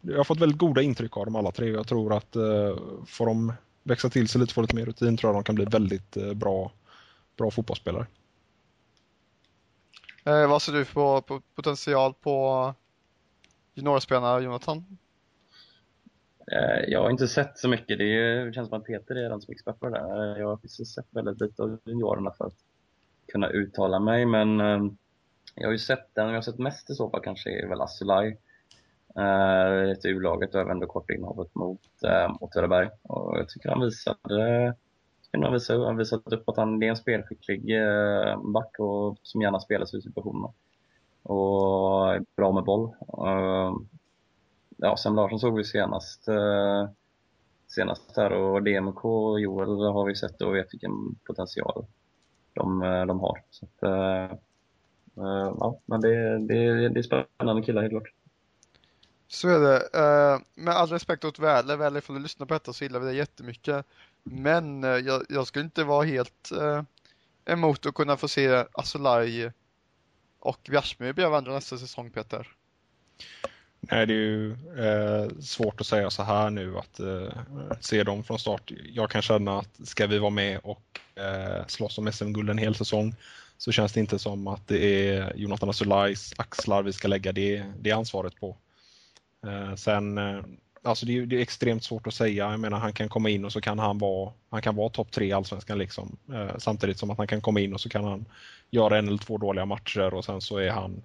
jag har fått väldigt goda intryck av dem alla tre. Jag tror att får de växa till sig lite, få lite mer rutin, tror jag de kan bli väldigt bra, bra fotbollsspelare. Eh, vad ser du för på potential på juniorspelarna, Jonathan? Eh, jag har inte sett så mycket. Det, är, det känns som att Peter är den som är expert på det där. Eh, jag har precis sett väldigt lite av juniorerna för att kunna uttala mig, men eh, jag har ju sett den jag har sett mest i så fall kanske är väl Asulaj. Eh, ett U-laget och även då kort inhoppet mot, eh, mot Öreberg. Och jag tycker han visade han har visat, han visat upp att han är en spelskicklig eh, back och som gärna spelar sig i situationerna. Och är bra med boll. Eh, ja, Sam Larsson såg vi senast, eh, senast här och DMK och Joel har vi sett och vet vilken potential de, de har. Så att, ja, men det, det, det är spännande killar helt klart. Så är det. med all respekt åt Väle, Väle ifall du lyssnar på detta så gillar vi det jättemycket. Men eh, jag, jag skulle inte vara helt eh, emot att kunna få se Asolaj och Bjärsmyr bredvid varandra nästa säsong, Peter. Nej, det är ju eh, svårt att säga så här nu att eh, se dem från start. Jag kan känna att ska vi vara med och eh, slåss om SM-guld en hel säsong så känns det inte som att det är Jonathan Asulajs axlar vi ska lägga det, det ansvaret på. Eh, sen eh, alltså det är, det är extremt svårt att säga. Jag menar han kan komma in och så kan han vara, han kan vara topp tre i Allsvenskan liksom. Eh, samtidigt som att han kan komma in och så kan han göra en eller två dåliga matcher och sen så är han,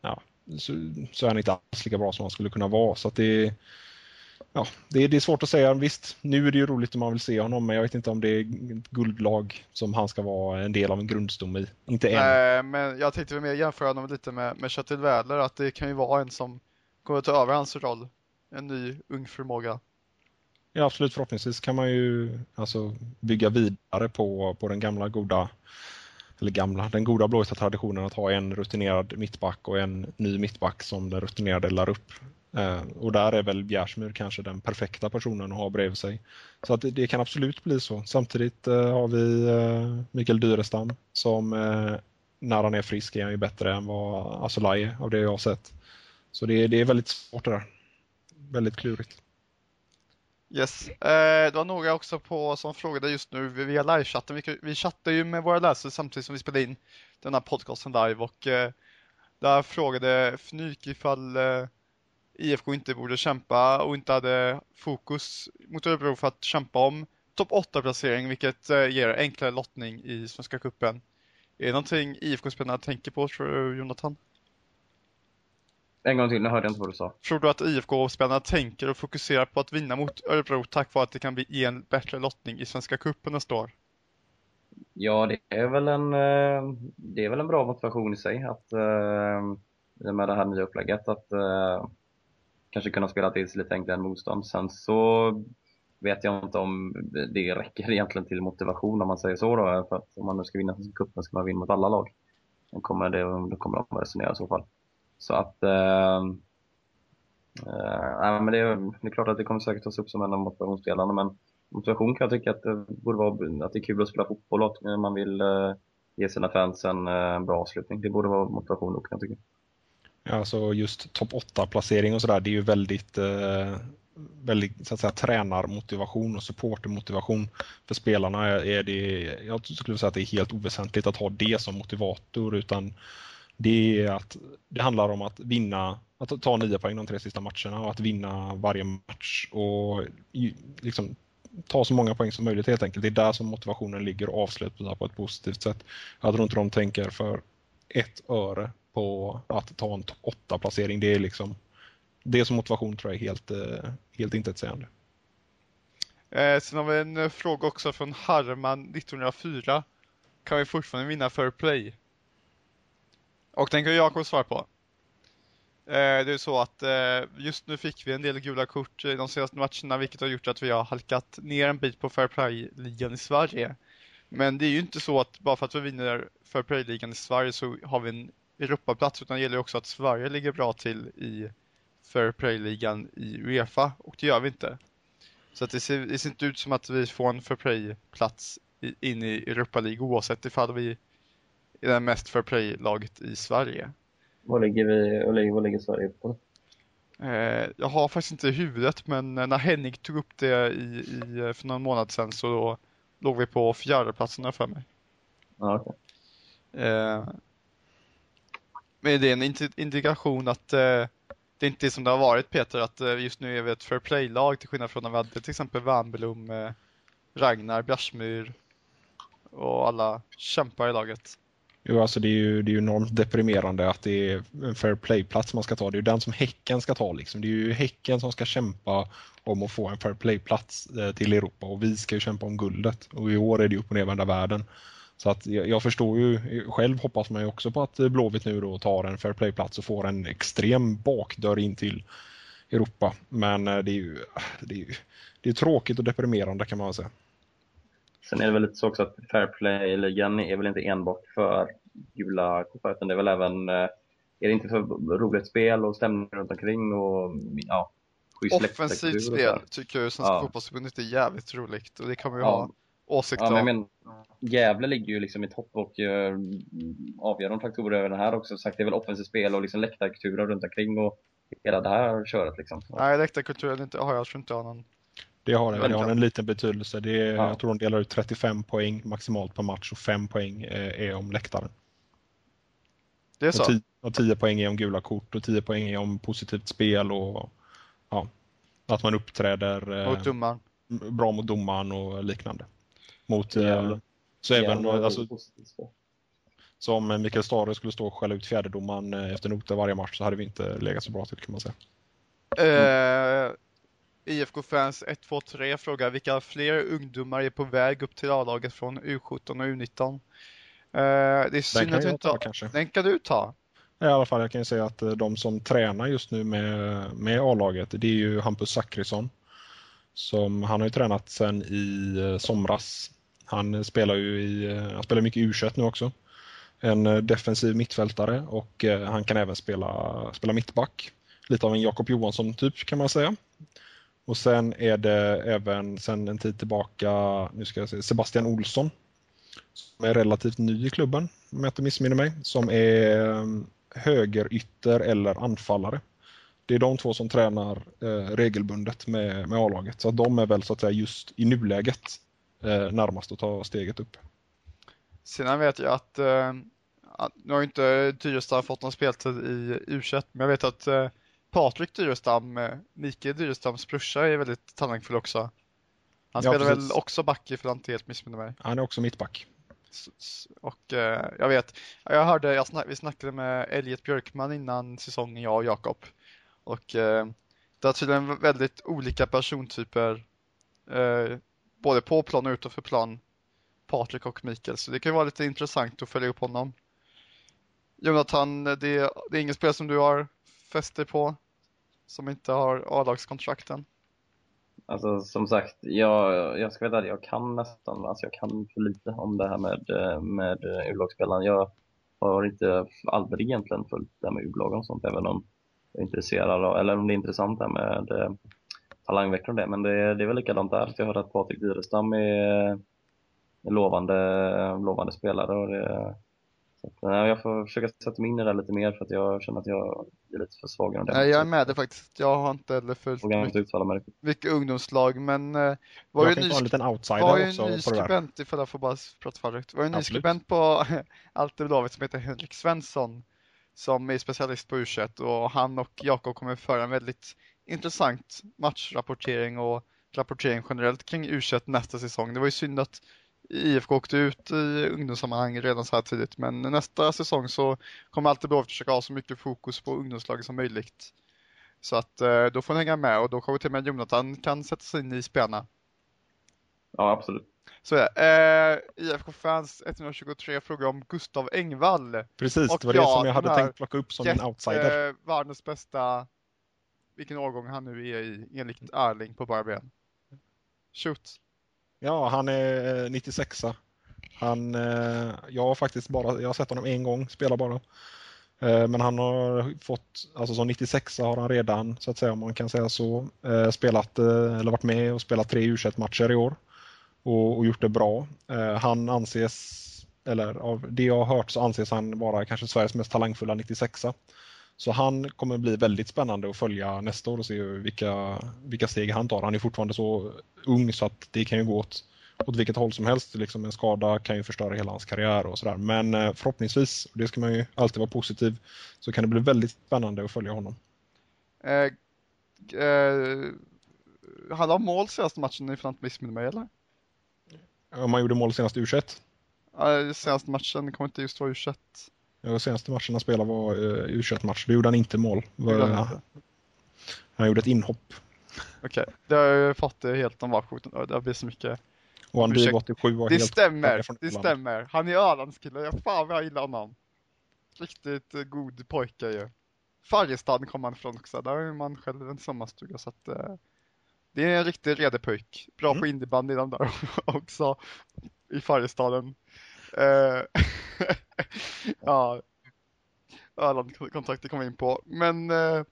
ja, så, så är han inte alls lika bra som han skulle kunna vara. Så att det ja, det är, det är svårt att säga. Visst, nu är det ju roligt om man vill se honom, men jag vet inte om det är ett guldlag som han ska vara en del av en grundstomme i. Inte än. Nej, men jag tänkte mer jämföra honom lite med, med Kjetil Wädler, att det kan ju vara en som kommer att ta över hans roll. En ny ung förmåga. Ja, absolut. Förhoppningsvis kan man ju alltså, bygga vidare på, på den gamla goda eller gamla, den goda blåvita traditionen att ha en rutinerad mittback och en ny mittback som den rutinerade lär upp. Eh, och där är väl Bjärsmyr kanske den perfekta personen att ha bredvid sig. Så att det, det kan absolut bli så. Samtidigt eh, har vi eh, Mikael Dyrestam som eh, när han är frisk är han ju bättre än vad Asolaj är av det jag har sett. Så det, det är väldigt svårt det där. Väldigt klurigt. Yes. Eh, det var några också på som frågade just nu via livechatten. Vi, vi chattar ju med våra läsare samtidigt som vi spelar in den här podcasten live och eh, där frågade Fnyk ifall eh, IFK inte borde kämpa och inte hade fokus mot Örebro för att kämpa om topp 8-placering vilket eh, ger enklare lottning i Svenska Cupen. Är det någonting IFK-spelarna tänker på tror du Jonathan? En gång till, nu hörde jag inte vad du sa. Tror du att IFK-spelarna tänker och fokuserar på att vinna mot Örebro tack vare att det kan bli en bättre lottning i Svenska Cupen nästa år? Ja, det är väl en, eh, det är väl en bra motivation i sig att eh, med det här nya upplägget att kanske kunna spela till sig lite enklare motstånd. Sen så vet jag inte om det räcker egentligen till motivation om man säger så då. För att om man nu ska vinna cupen ska man vinna mot alla lag. Då kommer, det, då kommer de att resonera i så fall. Så att eh, eh, men det, är, det är klart att det kommer säkert tas upp som en av motivationsdelarna men motivation kan jag tycka att det borde vara att det är kul att spela fotboll och att man vill eh, ge sina fans en, eh, bra avslutning. Det borde vara motivation nog kan jag tycka. Alltså just topp 8-placering och sådär, det är ju väldigt, eh, väldigt så att säga, tränarmotivation och supportermotivation. För spelarna är det, jag skulle säga att det är helt oväsentligt att ha det som motivator utan det är att det handlar om att vinna, att ta nio poäng de tre sista matcherna och att vinna varje match och liksom ta så många poäng som möjligt helt enkelt. Det är där som motivationen ligger och avsluta på ett positivt sätt. Jag tror inte de tänker för ett öre på att ta en åtta placering. Det är liksom det som motivation tror jag är helt, eh, helt intetsägande. Eh, sen har vi en eh, fråga också från Harman 1904. Kan vi fortfarande vinna för play? Och den kan Jakob svara på. Eh, det är så att eh, just nu fick vi en del gula kort i de senaste matcherna vilket har gjort att vi har halkat ner en bit på Fair Play-ligan i Sverige. Men det är ju inte så att bara för att vi vinner Fair Play-ligan i Sverige så har vi en Europaplats utan det gäller också att Sverige ligger bra till i Fair Play-ligan i Uefa och det gör vi inte. Så att det, ser, det ser inte ut som att vi får en Fair Play-plats in i Europa League oavsett ifall vi är det mest Fair Play-laget i Sverige. Vad ligger, vi, vad ligger Sverige på? Eh, jag har faktiskt inte i huvudet men när Henning tog upp det i, i, för någon månad sedan så då låg vi på fjärdeplatsen för mig. Ah, okay. eh, men det är en indikation att eh, det inte är som det har varit Peter, att eh, just nu är vi ett fair play-lag till skillnad från när vi hade till exempel Wernbloom, eh, Ragnar, Bjärsmyr och alla kämpar i laget. Jo, alltså det är ju, det är ju enormt deprimerande att det är en fair play-plats man ska ta. Det är ju den som Häcken ska ta liksom. Det är ju Häcken som ska kämpa om att få en fair play-plats eh, till Europa och vi ska ju kämpa om guldet. Och i år är det ju upp och nervända världen. Så att jag, förstår ju, själv hoppas man ju också på att Blåvitt nu då tar en fair play-plats och får en extrem bakdörr in till Europa. Men eh, det är ju det är, det är tråkigt och deprimerande kan man väl säga. Sen är det väl lite så också att fair play-ligan är väl inte enbart för gula kort utan det är väl även, eh, är det inte för roligt spel och stämning runt omkring och ja, Offensivt spel tycker jag Svenska ja. fotbollsförbundet är jävligt roligt och det kan man ju ja. ha åsikter ja, men, om. Gävle ligger ju liksom i topp och uh, avgör de faktorer över den här också. Sagt, det är väl offensivt spel och liksom läktarkulturen runt omkring och hela det här köret liksom. Nej, läktarkulturen har jag tror inte jag någon. Det har det, har en liten betydelse. Det är, ja. Jag tror de delar ut 35 poäng maximalt per match och 5 poäng är, är om läktaren. Det är så? Och 10, och 10 poäng är om gula kort och 10 poäng är om positivt spel och ja. Att man uppträder eh, Mot domaren. bra mot domaren och liknande. Mot, eh, Jävlar. så även Jävlar, alltså, positivt. så om Mikael Stare skulle stå och skälla ut fjärdedomaren eh, efter noter varje match så hade vi inte legat så bra till kan man säga. Eh, IFK-fans 123 frågar vilka fler ungdomar är på väg upp till A-laget från U17 och U19? Eh, det är Den synd att du inte ta kanske. Den kan du ta. I alla fall jag kan ju säga att eh, de som tränar just nu med, med A-laget det är ju Hampus Zackrisson. Som, han har ju tränat sedan i eh, somras. Han spelar ju i, han spelar mycket U21 nu också. En defensiv mittfältare och han kan även spela, spela mittback. Lite av en Jakob Johansson typ kan man säga. Och sen är det även sen en tid tillbaka, nu ska jag se, Sebastian Olsson. Som är relativt ny i klubben, om jag inte missminner mig. Som är ehm, högerytter eller anfallare. Det är de två som tränar eh, regelbundet med, med A-laget. Så att de är väl så att säga just i nuläget eh, närmast att ta steget upp. Sedan vet jag att, eh, att nu har ju inte Tyresta fått någon speltid i U21, men jag vet att eh, Patrik Dyrestam, eh, Mikael Dyrestams brorsa, är väldigt talangfull också. Han Ja, spelar precis. väl också back ifall jag inte helt missminner mig. Han är också mittback. Och eh, jag vet, jag hörde, jag snack, vi snackade med Elliot Björkman innan säsongen, jag och Jakob. Och eh, det är tydligen väldigt olika persontyper, eh, både på plan och utanför plan, Patrik och Mikael. Så det kan ju vara lite intressant att följa upp honom. Jonathan, det, det är ingen spelare som du har fäst dig på? Som inte har A-lagskontrakten? Alltså som sagt, jag, jag ska veta att jag kan nästan, alltså jag kan för lite om det här med, eh, med eh, U-lagsspelaren. Jag har inte aldrig egentligen följt det här med U-lag och sånt, även om jag är intresserad av, eller om det är intressant det här med eh, talangveckor och det. Men det, det är väl likadant där. Jag hörde att Patrik Dyrestam är en lovande, lovande spelare och det, så nej, jag får försöka sätta mig in i det här lite mer för att jag känner att jag är lite för svag. Nej, jag är med det faktiskt. Jag har inte heller följt mycket, mycket ungdomslag, men eh, var Jag ju ny, en liten var outsider ju också en ny skribent, ifall jag får bara prata färdigt. var ju en ny skribent på Blåvitt som heter Henrik Svensson som är specialist på U21 och han och Jakob kommer föra en väldigt intressant matchrapportering och rapportering generellt kring U21 nästa säsong. Det var ju synd att IFK åkte ut i ungdomssammanhang redan så här tidigt, men nästa säsong så kommer Alltid Blåvitt försöka ha så mycket fokus på ungdomslaget som möjligt. Så att eh, då får ni hänga med och då kommer till och med Jonathan kan sätta sig in i spelarna. Ja, absolut. Så är det. Eh, IFK Fans 123 frågar om Gustav Engvall. Precis, Och det var det ja, som jag hade tänkt plocka upp som en outsider. Världens bästa, vilken årgång han nu är i, enligt Erling på bara ben. Shoot. Ja, han är eh, 96 Han, eh, jag har faktiskt bara, jag har sett honom en gång spela bara. Eh, men han har fått, alltså som 96 har han redan, så att säga om man kan säga så, spelat, eller varit med och spelat tre u matcher i år. Och, och gjort det bra. Han anses, eller av det jag har hört så anses han vara kanske Sveriges mest talangfulla 96 så han kommer bli väldigt spännande att följa nästa år och se vilka, vilka steg han tar. Han är fortfarande så ung så att det kan ju gå åt, åt vilket håll som helst. Liksom en skada kan ju förstöra hela hans karriär och sådär. Men eh, förhoppningsvis, och det ska man ju alltid vara positiv, så kan det bli väldigt spännande att följa honom. Eh, eh, han har mål senaste matchen ifall jag inte missminner mig eller? Om man gjorde mål senast i U21. Eh, senaste matchen kommer inte just vara U21. Ja, senaste matchen han spelade var uh, U21-match. Då gjorde han inte mål. Han Var- inte? han gjorde ett inhopp. Okej, det har jag ju fått det helt om bakfoten. Det blivit så mycket. Och han blev 87 var Det helt stämmer, det stämmer. Han är Ölandskille. Jag fan vad jag gillar honom. Riktigt eh, god pojke ju. Färjestad kom han ifrån också. Där har man själv en sommarstuga så att eh, det är en riktig redepojk. Bra Mm. på innebandy den där också i Färjestaden. Eh, ja, Öland-kontraktet vi in på. Men eh,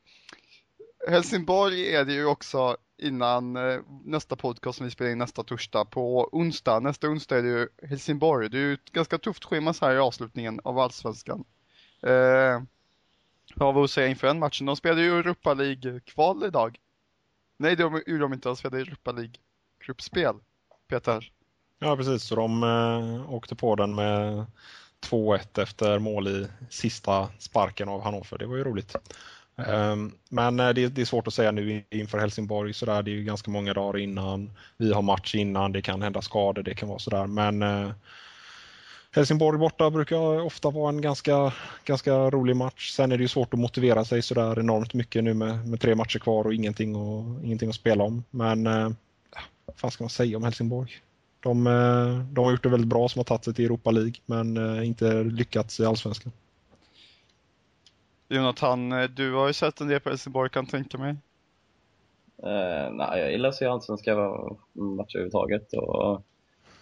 Helsingborg är det ju också innan eh, nästa podcast som vi spelar in nästa torsdag på onsdag. Nästa onsdag är det ju Helsingborg. Det är ju ett ganska tufft schema så här i avslutningen av allsvenskan. Eh, vad var att säga inför den matchen? De spelade ju Europa League-kval idag. Nej, det gjorde de inte. De spelade Europa League-gruppspel. Peter. Ja, precis. Så de eh, åkte på den med 2-1 efter mål i sista sparken av Hannover. Det var ju roligt. Ehm, Men eh, det, det är svårt att säga nu inför Helsingborg. Så där, det är ju ganska många dagar innan. Vi har match innan. Det kan hända skador. Det kan vara sådär. Men eh, Helsingborg borta brukar ofta vara en ganska, ganska rolig match. Sen är det ju svårt att motivera sig sådär enormt mycket nu med, med tre matcher kvar och ingenting, och, ingenting att spela om. Men eh, vad fan ska man säga om Helsingborg? De, eh, de har gjort det väldigt bra som har tagit sig till Europa League men eh, inte lyckats i Allsvenskan. Jonathan, eh, du har ju sett en del på Helsingborg kan jag tänka mig. Eh, nej, jag gillar att se allsvenska matcher överhuvudtaget. Och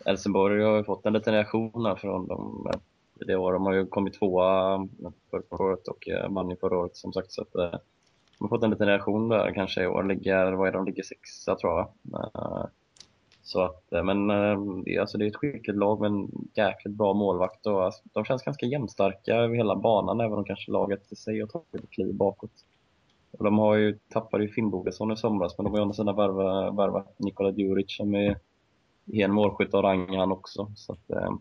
Helsingborg har ju fått en liten reaktion här från dem. Det år. De har ju kommit tvåa förra året och vann ju förra året som sagt. Så att, de har fått en liten reaktion där kanske i år. Ligger, vad är de ligger sexa tror jag. Så att, eh, men eh, det, är- alltså, det är ett skickligt lag med en jäkligt bra målvakt. Och, alltså, de känns ganska jämnstarka över hela banan även om kanske laget i sig har tagit ett kliv bakåt. Och de har ju tappade ju Finnbogason i somras, men de har ju å andra värvat värva Nikola Djuric som är, är en målskytt av rang han också. Så att, eh,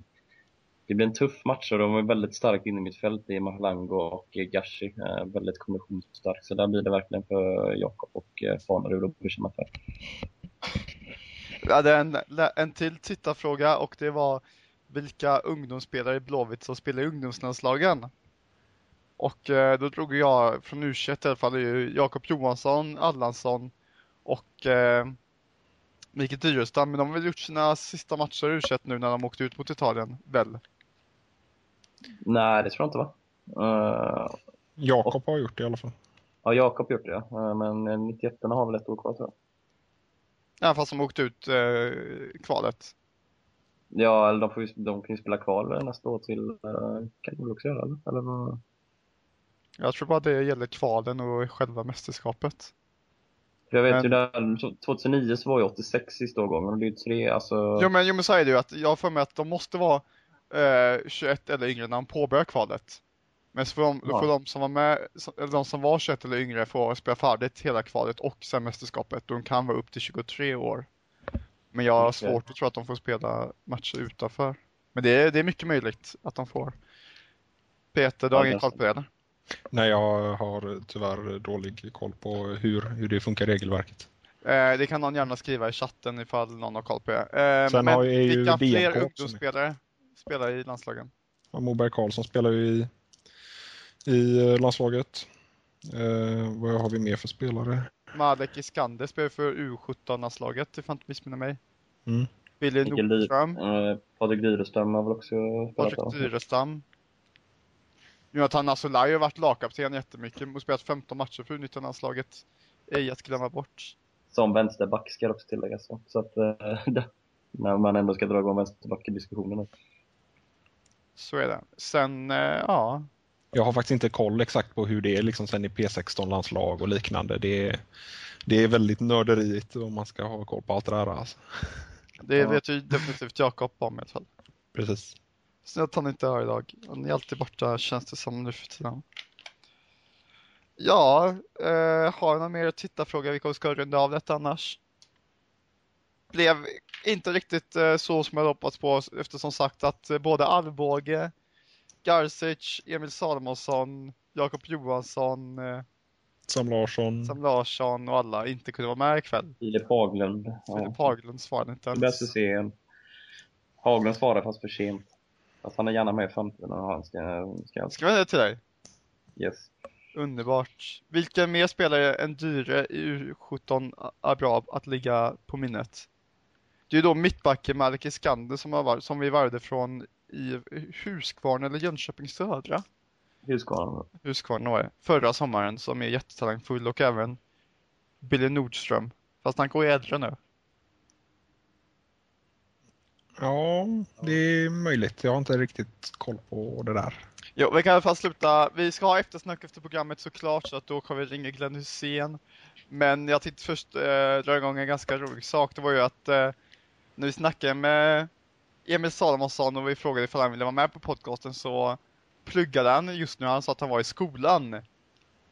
det blir en tuff match och de är väldigt starkt inne i mitt fält i Mahlango och Gashi. Väldigt konditionsstark, så där blir det verkligen för Jakob och Fanerud att bekymra för. Jag hade en, en till tittarfråga och det var vilka ungdomsspelare i Blåvitt som spelar i ungdomslandslagen. Och eh, då drog jag från U21 i alla fall, Jakob Johansson, Allansson och eh, Mikael Dyrestam. Men de har väl gjort sina sista matcher i U21 nu när de åkte ut mot Italien, väl? Nej, det tror jag inte va? Eh, Jakob har gjort det i alla fall. ja, Jakob gjort det ja. Eh, men 91 har väl ett år kvar tror jag. Även fast de åkte ut eh, kvalet. Ja, eller de, får de kan ju spela kval nästa år till, uh, kan de väl också göra eller? vad? Jag tror bara det gäller kvalen och själva mästerskapet. För jag vet Men- ju där, så 2009 så var ju 86 sista årgången och det är ju tre, alltså. Jo men, jo, men så är det ju att jag för mig att de måste vara eh, 21 eller yngre när de påbörjar kvalet. Men så får de, Ja. får de som var med, eller de som var 21 eller yngre få spela färdigt hela kvalet och sen mästerskapet. De kan vara upp till 23 år. Men jag har Okej. svårt att tro att de får spela matcher utanför. Men det är, det är mycket möjligt att de får. Peter, du har Ja, ingen koll på det? Nej, jag har tyvärr dålig koll på hur, hur det funkar i regelverket. Eh, det kan någon gärna skriva i chatten ifall någon har koll på det. Eh, Sen men har ju- är ju vilka fler också med. ungdomsspelare spelar i landslagen? Ja, Moberg Karlsson spelar ju i, i eh, landslaget. Eh, vad har vi mer för spelare? Malek Iskander spelar för U17-landslaget, ifall jag inte missminner mig. Mm. Billy Nordström, eh, Patrik Dyrestam har väl också spelat Patrik. Dyrestam. Jonathan Asolaj har varit lagkapten jättemycket och spelat 15 matcher för U19-landslaget. Ej att glömma bort. Som vänsterback ska också tilläggas. va? Så att, eh, när man ändå ska dra igång vänsterback i diskussionen. Så är det. Sen, eh, ja. Jag har faktiskt inte koll exakt på hur det är liksom sen i P16-landslag och liknande. Det är, det är väldigt nörderiigt om man ska ha koll på allt det där. Alltså. Det vet ju definitivt Jakob om i alla fall. Precis. Synd att han inte är här idag. Han är alltid borta känns det som nu för tiden. Ja, eh, har någon mer tittarfråga? Vi kommer ska runda av detta annars. Blev inte riktigt eh, så som jag hoppats på eftersom sagt att eh, både Arvbåge, Garcic, Emil Salomonsson, Jakob Johansson, eh, Sam Larsson. Sam Larsson och alla inte kunde vara med ikväll. Filip Haglund. Filip Ja. Haglund svarade inte ens. se en. Haglund svarar fast för sent. Fast han är gärna med i framtiden och han ska, ska Ska vi det till dig? yes. Underbart. Vilken mer spelare än Dyre i U17 är bra att ligga på minnet? Det är ju då mittbacken Malik Iskander som, har som vi värvade från i Huskvarna eller Jönköping Södra. Husqvarna. Huskvarna var det. Förra sommaren som är jättetalangfull och även Billy Nordström. Fast han går ju äldre nu. Ja, det är möjligt. Jag har inte riktigt koll på det där. Jo, vi kan i alla fall sluta. Vi ska ha eftersnack efter programmet såklart så att då kommer vi ringa Glenn Hussein. Men jag tänkte först eh, dra igång en ganska rolig sak. Det var ju att eh, när vi snackade med Emil Salomonsson och vi frågade ifall han ville vara med på podcasten så pluggade han just nu. Han sa att han var i skolan.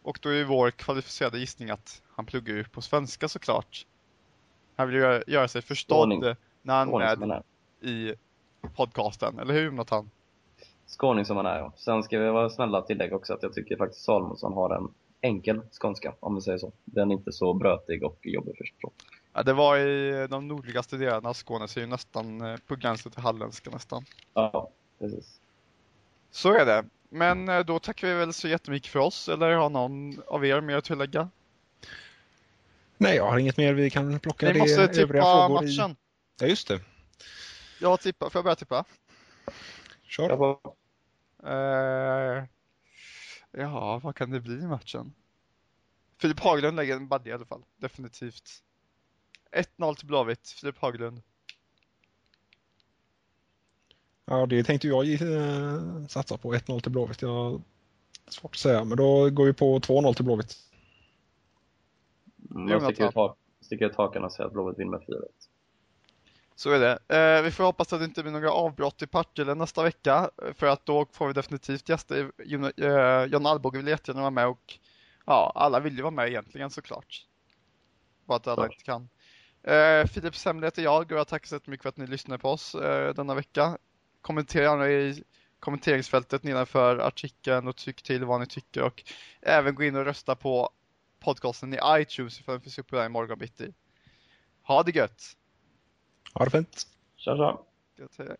Och då är ju vår kvalificerade gissning att han pluggar ju på svenska såklart. Han vill göra, göra sig förstådd Skåning. när han Skåning är i podcasten. Eller hur Jonathan? Skåning som han är ja. Sen ska vi vara snälla och tillägga också att jag tycker faktiskt Salomonsson har en enkel skånska, om vi säger så. Den är inte så brötig och jobbig att förstå. Ja, det var i de nordligaste delarna av Skåne, så är det nästan eh, på gränsen till halländska nästan. Ja, precis. Så är det. Men eh, då tackar vi väl så jättemycket för oss, eller har någon av er mer att tillägga? Nej, jag har inget mer. Vi kan plocka Ni det måste tippa frågor i... matchen. Ja, just det. Jag tippar, får jag börja tippa? Kör. Får, Eh, ja, vad kan det bli i matchen? Filip Haglund lägger en badge i alla fall, definitivt. 1-0 till Blåvitt, Filip Haglund. Ja, det tänkte jag eh, satsa på. 1-0 till Blåvitt. Jag... Svårt att säga, men då går vi på 2-0 till Blåvitt. mm, jag sticker ut, ha- sticker ut hakan och säger att Blåvitt vinner med 4 Så är det. Eh, vi får hoppas att det inte blir några avbrott i Partille nästa vecka, eh, för att då får vi definitivt gäster. Eh, John Alvbåge vill jättegärna vara med och ja, alla vill ju vara med egentligen såklart. Bara att alla inte kan. Eh, Filip Semle heter jag och jag tackar så mycket för att ni lyssnade på oss eh, denna vecka. Kommentera gärna i kommenteringsfältet nedanför artikeln och tyck till vad ni tycker och även gå in och rösta på podcasten i iTunes ifall den finns uppe där imorgon bitti. Ha det gött! Ha det fint! Tja, tja!